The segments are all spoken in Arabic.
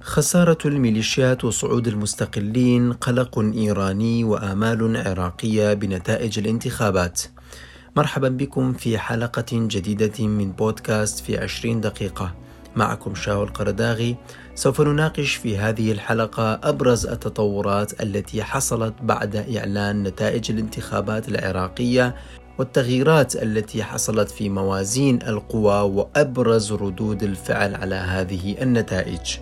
خسارة الميليشيات وصعود المستقلين قلق إيراني وآمال عراقية بنتائج الانتخابات. مرحبا بكم في حلقة جديدة من بودكاست في عشرين دقيقة. معكم شاول قرداغي سوف نناقش في هذه الحلقة أبرز التطورات التي حصلت بعد إعلان نتائج الانتخابات العراقية والتغييرات التي حصلت في موازين القوى وأبرز ردود الفعل على هذه النتائج.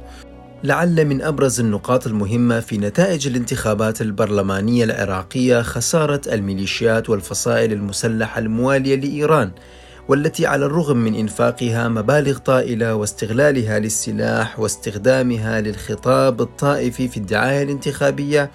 لعل من أبرز النقاط المهمة في نتائج الانتخابات البرلمانية العراقية خسارة الميليشيات والفصائل المسلحة الموالية لإيران والتي على الرغم من إنفاقها مبالغ طائلة واستغلالها للسلاح واستخدامها للخطاب الطائفي في الدعاية الانتخابية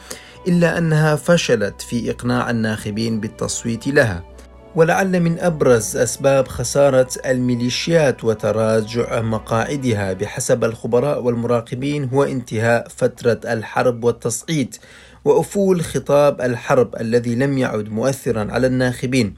إلا أنها فشلت في إقناع الناخبين بالتصويت لها ولعل من أبرز أسباب خسارة الميليشيات وتراجع مقاعدها بحسب الخبراء والمراقبين هو انتهاء فترة الحرب والتصعيد. وأفول خطاب الحرب الذي لم يعد مؤثرا على الناخبين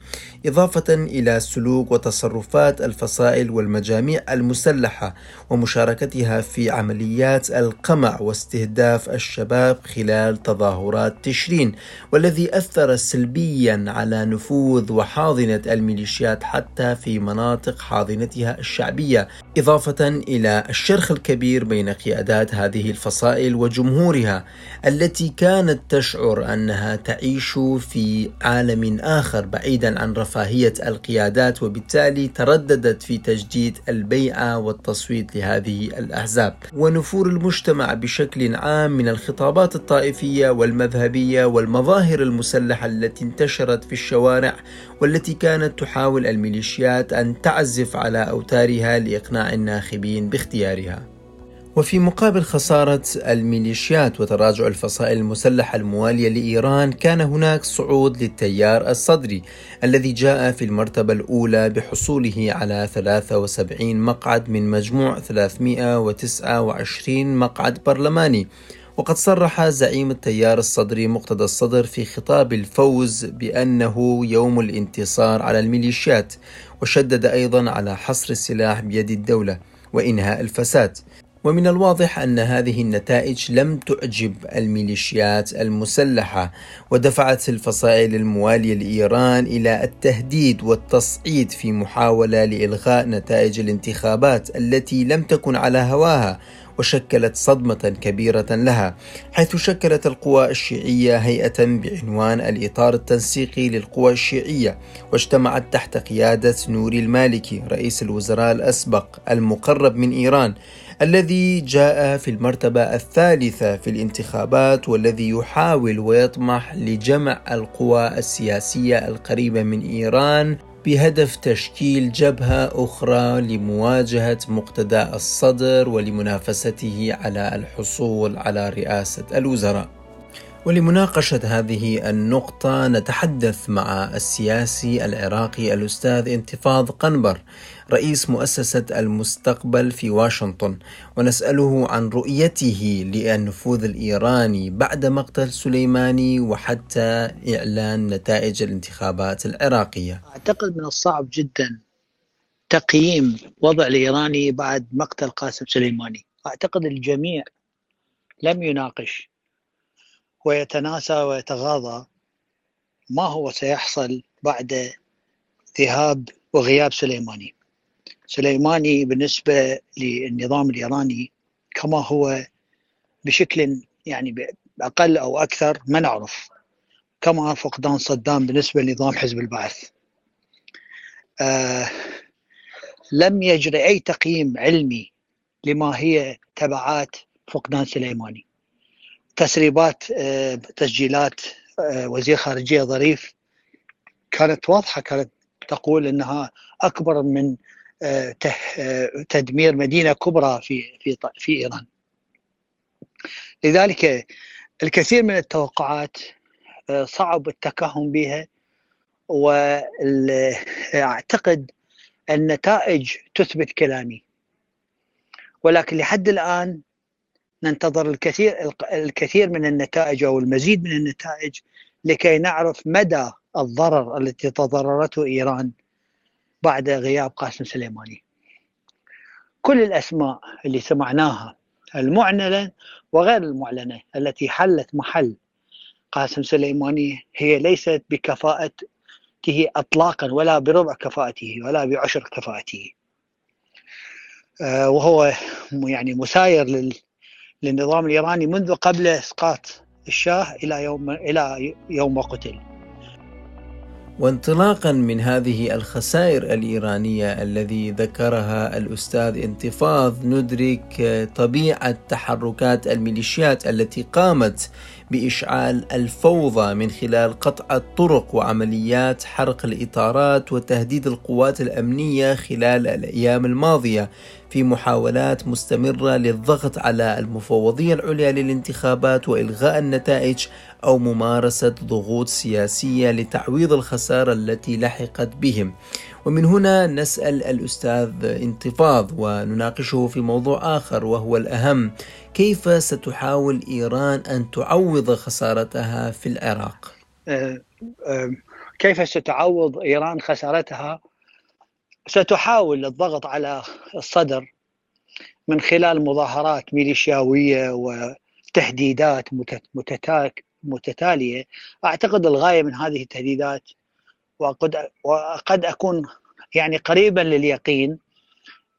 إضافة إلى سلوك وتصرفات الفصائل والمجاميع المسلحة ومشاركتها في عمليات القمع واستهداف الشباب خلال تظاهرات تشرين والذي أثر سلبيا على نفوذ وحاضنة الميليشيات حتى في مناطق حاضنتها الشعبية إضافة إلى الشرخ الكبير بين قيادات هذه الفصائل وجمهورها التي كانت تشعر أنها تعيش في عالم آخر بعيدا عن رفاهية القيادات وبالتالي ترددت في تجديد البيعه والتصويت لهذه الأحزاب. ونفور المجتمع بشكل عام من الخطابات الطائفية والمذهبية والمظاهر المسلحة التي انتشرت في الشوارع والتي كانت تحاول الميليشيات أن تعزف على أوتارها لإقناع الناخبين باختيارها. وفي مقابل خسارة الميليشيات وتراجع الفصائل المسلحة الموالية لإيران كان هناك صعود للتيار الصدري الذي جاء في المرتبة الأولى بحصوله على 73 مقعد من مجموع 329 مقعد برلماني. وقد صرح زعيم التيار الصدري مقتدى الصدر في خطاب الفوز بأنه يوم الانتصار على الميليشيات وشدد أيضا على حصر السلاح بيد الدولة وإنهاء الفساد. ومن الواضح أن هذه النتائج لم تعجب الميليشيات المسلحة ودفعت الفصائل الموالية لإيران إلى التهديد والتصعيد في محاولة لإلغاء نتائج الانتخابات التي لم تكن على هواها وشكلت صدمة كبيرة لها حيث شكلت القوى الشيعية هيئة بعنوان الإطار التنسيقي للقوى الشيعية واجتمعت تحت قيادة نوري المالكي رئيس الوزراء الأسبق المقرب من إيران. الذي جاء في المرتبة الثالثة في الانتخابات والذي يحاول ويطمح لجمع القوى السياسية القريبة من إيران بهدف تشكيل جبهة أخرى لمواجهة مقتدى الصدر ولمنافسته على الحصول على رئاسة الوزراء. ولمناقشة هذه النقطة نتحدث مع السياسي العراقي الأستاذ انتفاض قنبر رئيس مؤسسة المستقبل في واشنطن ونسأله عن رؤيته للنفوذ الإيراني بعد مقتل سليماني وحتى إعلان نتائج الانتخابات العراقية. أعتقد من الصعب جدا تقييم وضع الإيراني بعد مقتل قاسم سليماني. أعتقد الجميع لم يناقش ويتناسى ويتغاضى ما هو سيحصل بعد ذهاب وغياب سليماني؟ سليماني بالنسبة للنظام الإيراني كما هو بشكل يعني أقل أو أكثر ما نعرف كما فقدان صدام بالنسبة لنظام حزب البعث. آه لم يجري أي تقييم علمي لما هي تبعات فقدان سليماني. تسريبات آه تسجيلات آه وزير خارجية ظريف كانت واضحة كانت تقول أنها أكبر من تدمير مدينة كبرى في في في إيران. لذلك الكثير من التوقعات آه، صعب التكهن بها وأعتقد النتائج تثبت كلامي ولكن لحد الآن ننتظر الكثير الكثير من النتائج أو المزيد من النتائج لكي نعرف مدى الضرر التي تضررته إيران بعد غياب قاسم سليماني. كل الأسماء اللي سمعناها المعلنة وغير المعلنة التي حلت محل قاسم سليماني هي ليست بكفاءته اطلاقا ولا بربع كفاءته ولا بعشر كفاءته. آه، وهو يعني مساير للنظام الإيراني منذ قبل إسقاط الشاه إلى يوم إلى يوم قتل. وانطلاقا من هذه الخسائر الإيرانية الذي ذكرها الأستاذ انتفاض ندرك طبيعة تحركات الميليشيات التي قامت بإشعال الفوضى من خلال قطع الطرق وعمليات حرق الإطارات وتهديد القوات الأمنية خلال الأيام الماضية. في محاولات مستمرة للضغط على المفوضيه العليا للانتخابات وإلغاء النتائج أو ممارسة ضغوط سياسية لتعويض الخسارة التي لحقت بهم. ومن هنا نسأل الأستاذ انتفاض ونناقشه في موضوع آخر وهو الأهم كيف ستحاول إيران أن تعوض خسارتها في العراق؟ أه، أه، كيف ستعوض إيران خسارتها ستحاول الضغط على الصدر من خلال مظاهرات ميليشياوية وتهديدات متتالية. أعتقد الغاية من هذه التهديدات وقد وقد أكون يعني قريبا لليقين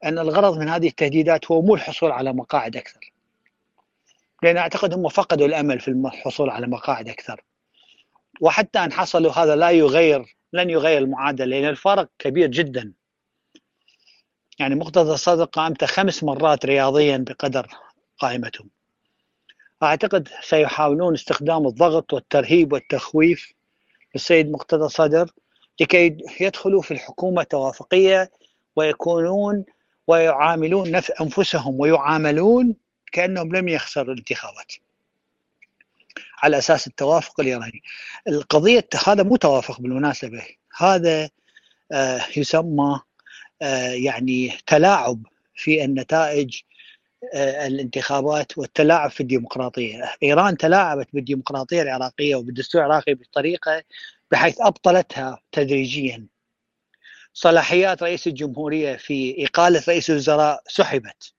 أن الغرض من هذه التهديدات هو مو الحصول على مقاعد أكثر. لأن أعتقد هم فقدوا الأمل في الحصول على مقاعد أكثر. وحتى أن حصلوا هذا لا يغير لن يغير المعادلة لأن الفرق كبير جدا. يعني مقتضى الصدر قائمته خمس مرات رياضيا بقدر قائمتهم. أعتقد سيحاولون استخدام الضغط والترهيب والتخويف للسيد مقتدى الصدر لكي يدخلوا في الحكومة توافقية ويكونون ويعاملون نفس أنفسهم ويعاملون كأنهم لم يخسروا الانتخابات. على أساس التوافق الإيراني. القضية هذا مو توافق بالمناسبة. هذا آه، يسمى يعني تلاعب في النتائج آه، الانتخابات والتلاعب في الديمقراطية، إيران تلاعبت بالديمقراطية العراقية وبالدستور العراقي بطريقة بحيث أبطلتها تدريجيا. صلاحيات رئيس الجمهورية في اقاله رئيس الوزراء سحبت.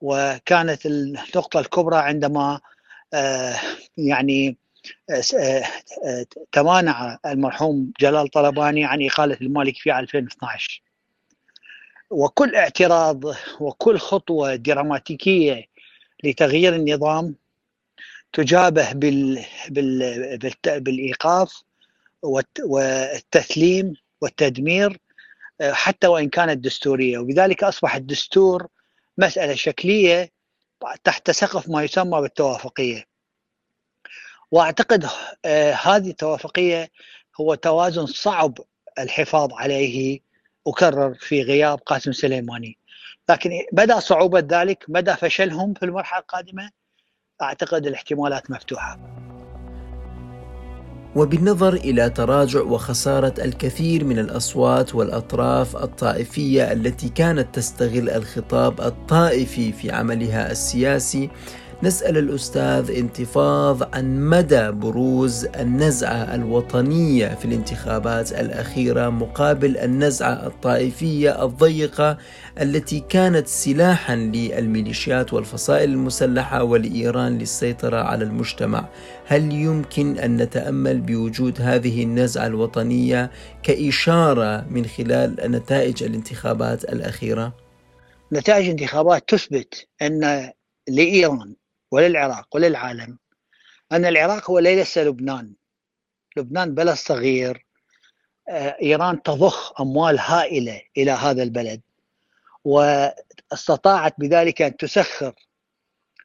وكانت النقطة الكبرى عندما آه، يعني تمانع المرحوم جلال طلباني عن اقاله المالكي في 2012 وكل اعتراض وكل خطوة دراماتيكيه لتغيير النظام تجابه بال بال بالإيقاف والتسليم والتدمير حتى وإن كانت دستورية. وبذلك أصبح الدستور مسألة شكلية تحت سقف ما يسمى بالتوافقية. وأعتقد آه، هذه التوافقية هو توازن صعب الحفاظ عليه أكرر في غياب قاسم سليماني. لكن بدا صعوبة ذلك مدى فشلهم في المرحلة القادمة. أعتقد الاحتمالات مفتوحة. وبالنظر إلى تراجع وخسارة الكثير من الأصوات والأطراف الطائفية التي كانت تستغل الخطاب الطائفي في عملها السياسي نسأل الأستاذ انتفاض عن مدى بروز النزعة الوطنية في الانتخابات الأخيرة مقابل النزعة الطائفية الضيقة التي كانت سلاحا للميليشيات والفصائل المسلحة ولإيران للسيطرة على المجتمع هل يمكن أن نتأمل بوجود هذه النزعة الوطنية كإشارة من خلال نتائج الانتخابات الأخيرة؟ نتائج الانتخابات تثبت أن لإيران وللعراق وللعالم. أن العراق هو ليس لبنان. لبنان بلد صغير. آه، إيران تضخ أموال هائلة إلى هذا البلد. واستطاعت بذلك أن تسخر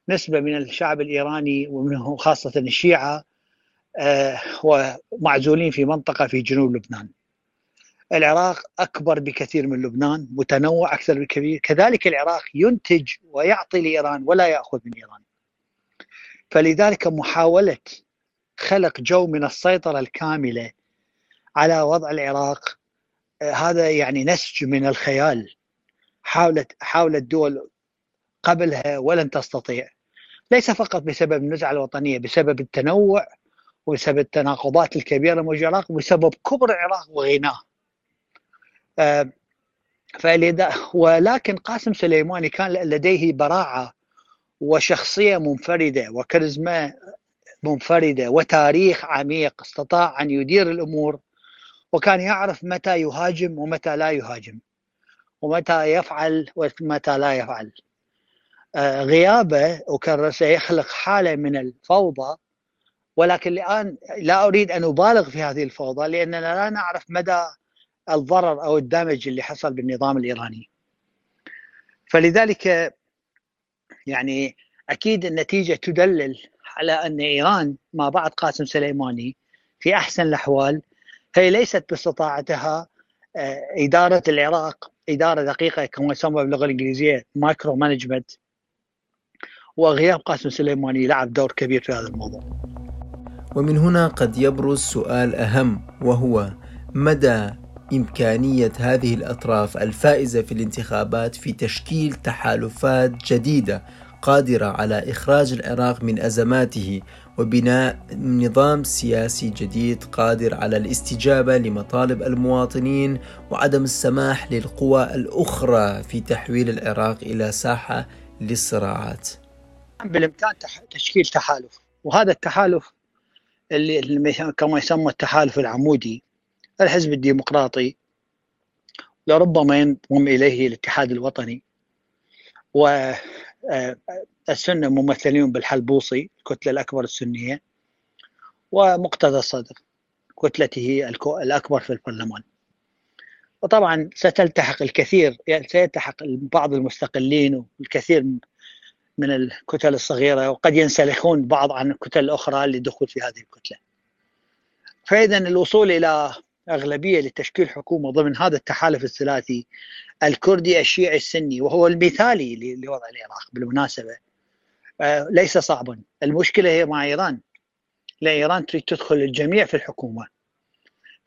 نسبة من الشعب الإيراني ومنه خاصة الشيعة آه، ومعزولين في منطقة في جنوب لبنان. العراق أكبر بكثير من لبنان متنوع أكثر بكثير. كذلك العراق ينتج ويعطي لإيران ولا يأخذ من إيران. فلذلك محاولة خلق جو من السيطرة الكاملة على وضع العراق آه، هذا يعني نسج من الخيال. حاولت حاولت دول قبلها ولن تستطيع. ليس فقط بسبب النزعة الوطنية بسبب التنوع وبسبب التناقضات الكبيرة موجودة العراق وبسبب كبر العراق وغناه. آه، ولكن قاسم سليماني كان لديه براعة وشخصية منفردة وكاريزما منفردة وتاريخ عميق استطاع أن يدير الأمور وكان يعرف متى يهاجم ومتى لا يهاجم ومتى يفعل ومتى لا يفعل. آه، غيابه وكان سيخلق حالة من الفوضى ولكن الآن لا أريد أن أبالغ في هذه الفوضى لأننا لا نعرف مدى الضرر أو الدمج اللي حصل بالنظام الإيراني. فلذلك يعني أكيد النتيجة تدلل على أن إيران ما بعد قاسم سليماني في أحسن الأحوال. هي ليست باستطاعتها آه، إدارة العراق إدارة دقيقة كما يسمى باللغة الإنجليزية micromanagement وغياب قاسم سليماني لعب دور كبير في هذا الموضوع. ومن هنا قد يبرز سؤال أهم وهو مدى إمكانية هذه الأطراف الفائزة في الانتخابات في تشكيل تحالفات جديدة قادرة على إخراج العراق من أزماته وبناء نظام سياسي جديد قادر على الاستجابة لمطالب المواطنين وعدم السماح للقوى الأخرى في تحويل العراق إلى ساحة للصراعات. بالإمكان تشكيل تحالف وهذا التحالف اللي كما يسمى التحالف العمودي الحزب الديمقراطي لربما ينضم إليه الاتحاد الوطني والسنة آه، ممثلين بالحلبوصي الكتلة الأكبر السنية ومقتدى الصدر كتلته الأكبر في البرلمان. وطبعا ستلتحق الكثير يعني سيلتحق بعض المستقلين والكثير من الكتل الصغيرة وقد ينسلخون بعض عن الكتل الأخرى للدخول في هذه الكتلة. فإذا الوصول إلى أغلبية لتشكيل حكومة ضمن هذا التحالف الثلاثي الكردي الشيعي السني وهو المثالي لوضع العراق بالمناسبة. آه، ليس صعبا. المشكلة هي مع إيران. لأن إيران تريد تدخل الجميع في الحكومة.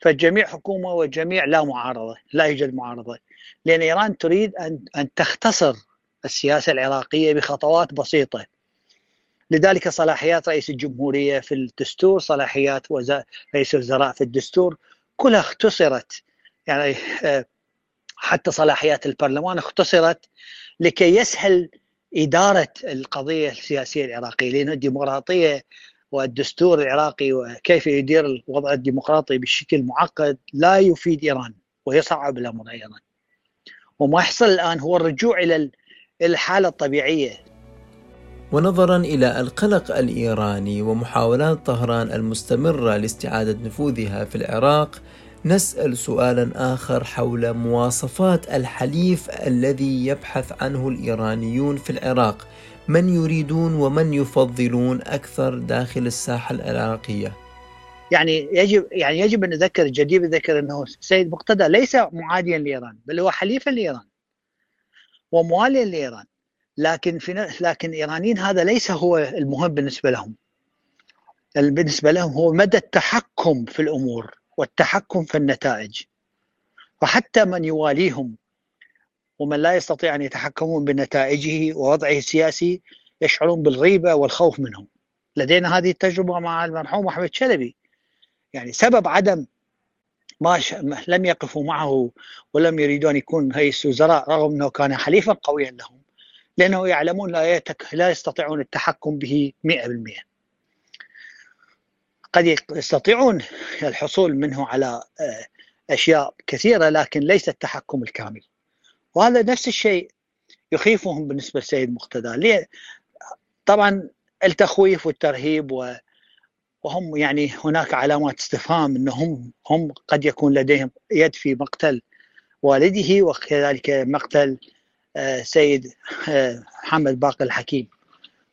فالجميع حكومة والجميع لا معارضة لا يوجد معارضة. لأن إيران تريد أن أن تختصر السياسة العراقية بخطوات بسيطة. لذلك صلاحيات رئيس الجمهورية في الدستور صلاحيات رئيس الوزراء في الدستور كلها اختصرت. يعني آه، حتى صلاحيات البرلمان اختصرت لكي يسهل إدارة القضية السياسية العراقية لأن الديمقراطية والدستور العراقي وكيف يدير الوضع الديمقراطي بشكل معقد لا يفيد إيران ويصعب الأمر أيضا. وما يحصل الآن هو الرجوع إلى الحالة الطبيعية ونظرا إلى القلق الإيراني ومحاولات طهران المستمرة لاستعادة نفوذها في العراق نسأل سؤالا آخر حول مواصفات الحليف الذي يبحث عنه الإيرانيون في العراق. من يريدون ومن يفضلون أكثر داخل الساحة العراقية؟ يعني يجب يعني يجب أن نذكر الجدير يذكر أنه السيد مقتدى ليس معاديا لإيران بل هو حليفا لإيران ومواليا لإيران. لكن في لكن الايرانيين هذا ليس هو المهم بالنسبة لهم. بالنسبة لهم هو مدى التحكم في الأمور والتحكم في النتائج. وحتى من يواليهم ومن لا يستطيع أن يتحكمون بنتائجه ووضعه السياسي يشعرون بالريبه والخوف منهم. لدينا هذه التجربة مع المرحوم أحمد شلبي. يعني سبب عدم ما ش... لم يقفوا معه ولم يريدوا ان يكون رئيس وزراء رغم أنه كان حليفا قويا لهم. لأنه يعلمون لا. لا يستطيعون التحكم به 100% قد يستطيعون الحصول منه على آه، أشياء كثيرة لكن ليس التحكم الكامل. وهذا نفس الشيء يخيفهم بالنسبة للسيد مقتدى. طبعا التخويف والترهيب و وهم يعني هناك علامات استفهام انهم هم قد يكون لديهم يد في مقتل والده وكذلك مقتل سيد آه، محمد باقر الحكيم.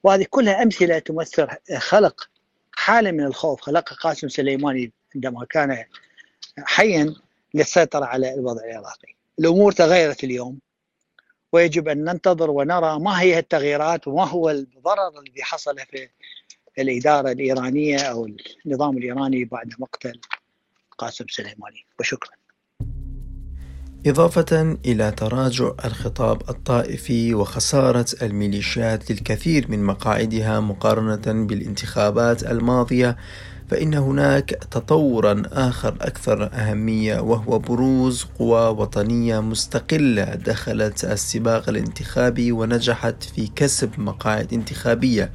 وهذه كلها أمثلة تمثل خلق حالة من الخوف. خلقها قاسم سليماني عندما كان حيا للسيطره على الوضع العراقي. الأمور تغيرت اليوم ويجب أن ننتظر ونرى ما هي التغييرات وما هو الضرر الذي حصل في الإدارة الإيرانية أو النظام الإيراني بعد مقتل قاسم سليماني. وشكرا. إضافة إلى تراجع الخطاب الطائفي وخسارة الميليشيات للكثير من مقاعدها مقارنة بالانتخابات الماضية فإن هناك تطورا آخر أكثر أهمية وهو بروز قوى وطنية مستقلة دخلت السباق الانتخابي ونجحت في كسب مقاعد انتخابية.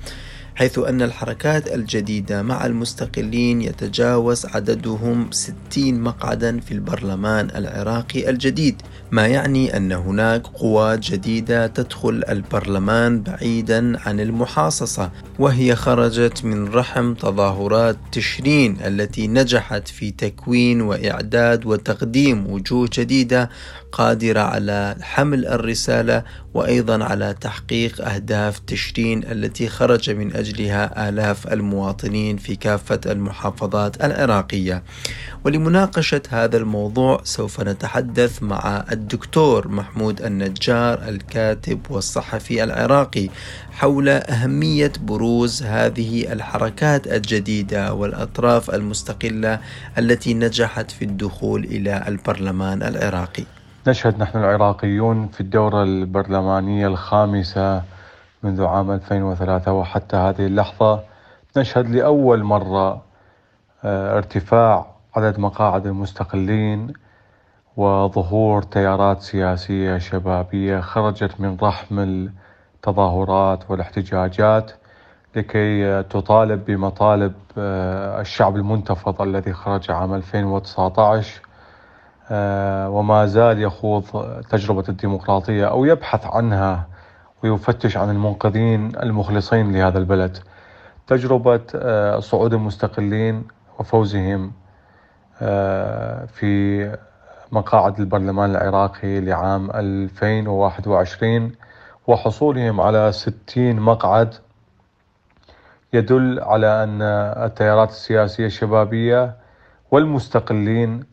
حيث أن الحركات الجديدة مع المستقلين يتجاوز عددهم 60 مقعدا في البرلمان العراقي الجديد ما يعني أن هناك قوى جديدة تدخل البرلمان بعيدا عن المحاصصة وهي خرجت من رحم تظاهرات تشرين التي نجحت في تكوين وإعداد وتقديم وجوه جديدة قادرة على حمل الرسالة وأيضا على تحقيق أهداف تشرين التي خرج من أجلها آلاف المواطنين في كافة المحافظات العراقية. ولمناقشة هذا الموضوع سوف نتحدث مع الدكتور محمود النجار الكاتب والصحفي العراقي حول أهمية بروز هذه الحركات الجديدة والأطراف المستقلة التي نجحت في الدخول إلى البرلمان العراقي. نشهد نحن العراقيون في الدورة البرلمانية الخامسة منذ عام 2003 وحتى هذه اللحظة. نشهد لأول مرة آه، ارتفاع عدد مقاعد المستقلين وظهور تيارات سياسية شبابية خرجت من رحم التظاهرات والاحتجاجات لكي تطالب بمطالب آه، الشعب المنتفض الذي خرج عام 2019 آه، وما زال يخوض تجربة الديمقراطية أو يبحث عنها ويفتش عن المنقذين المخلصين لهذا البلد. تجربة آه، صعود المستقلين وفوزهم آه، في مقاعد البرلمان العراقي لعام 2021 وحصولهم على 60 مقعد يدل على أن التيارات السياسية الشبابية والمستقلين آه،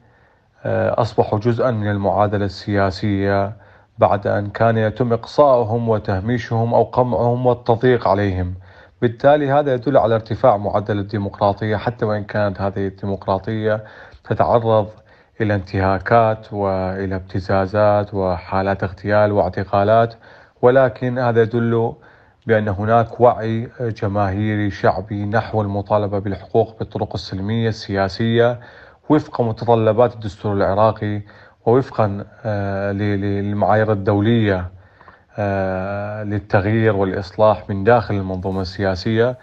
أصبحوا جزءا من المعادلة السياسية بعد أن كان يتم إقصاؤهم وتهميشهم أو قمعهم والتضييق عليهم. بالتالي هذا يدل على ارتفاع معدل الديمقراطية حتى وإن كانت هذه الديمقراطية تتعرض إلى انتهاكات وإلى ابتزازات وحالات اغتيال واعتقالات. ولكن هذا يدل بأن هناك وعي جماهيري شعبي نحو المطالبة بالحقوق بالطرق السلمية السياسية وفق متطلبات الدستور العراقي ووفقا آه، للمعايير الدولية آه، للتغيير والإصلاح من داخل المنظومة السياسية.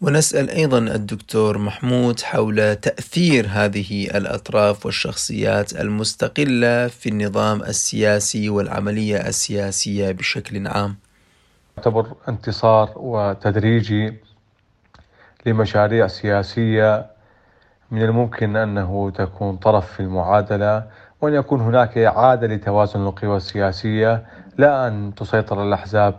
ونسأل أيضا الدكتور محمود حول تأثير هذه الأطراف والشخصيات المستقلة في النظام السياسي والعملية السياسية بشكل عام. يعتبر انتصار وتدريجي لمشاريع سياسية من الممكن أنه تكون طرف في المعادلة وأن يكون هناك إعادة لتوازن القوى السياسية لا أن تسيطر الأحزاب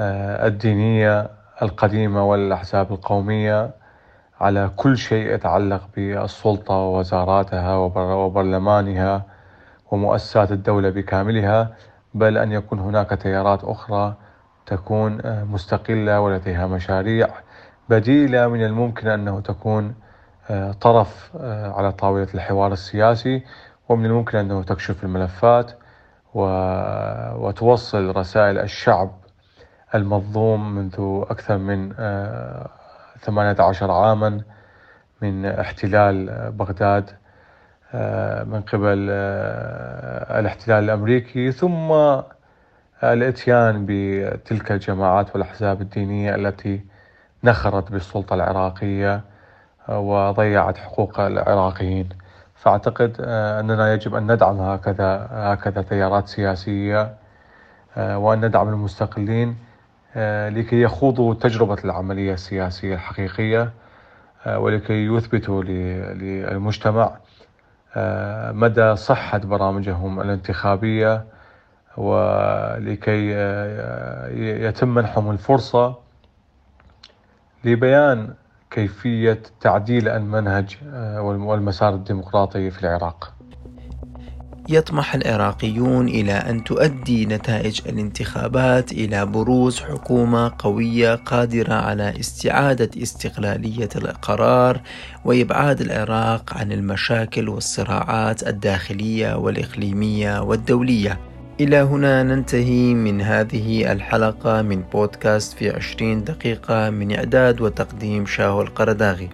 آه، الدينية القديمة والأحزاب القومية على كل شيء يتعلق بالسلطة ووزاراتها وبرلمانها ومؤسسات الدولة بكاملها بل أن يكون هناك تيارات أخرى تكون آه، مستقلة ولديها مشاريع بديلة من الممكن أنه تكون طرف آه، على طاولة الحوار السياسي ومن الممكن أنه تكشف الملفات وتوصل رسائل الشعب المظلوم منذ أكثر من 18 آه، عاما من احتلال بغداد من قبل الاحتلال الأمريكي ثم الإتيان بتلك الجماعات والأحزاب الدينية التي نخرت بالسلطة العراقية. وضيعت حقوق العراقيين. فأعتقد آه، أننا يجب أن ندعم هكذا هكذا تيارات سياسية آه، وأن ندعم المستقلين آه، لكي يخوضوا تجربة العملية السياسية الحقيقية ولكي يثبتوا للمجتمع مدى صحة برامجهم الانتخابية ولكي يتم منحهم الفرصة لبيان كيفية تعديل المنهج آه، والمسار الديمقراطي في العراق؟ يطمح العراقيون إلى أن تؤدي نتائج الانتخابات إلى بروز حكومة قوية قادرة على استعادة استقلالية القرار وإبعاد العراق عن المشاكل والصراعات الداخلية والإقليمية والدولية. إلى هنا ننتهي من هذه الحلقة من بودكاست في عشرين دقيقة من إعداد وتقديم شاهو القرداغي.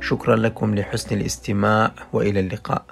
شكرا لكم لحسن الاستماع وإلى اللقاء.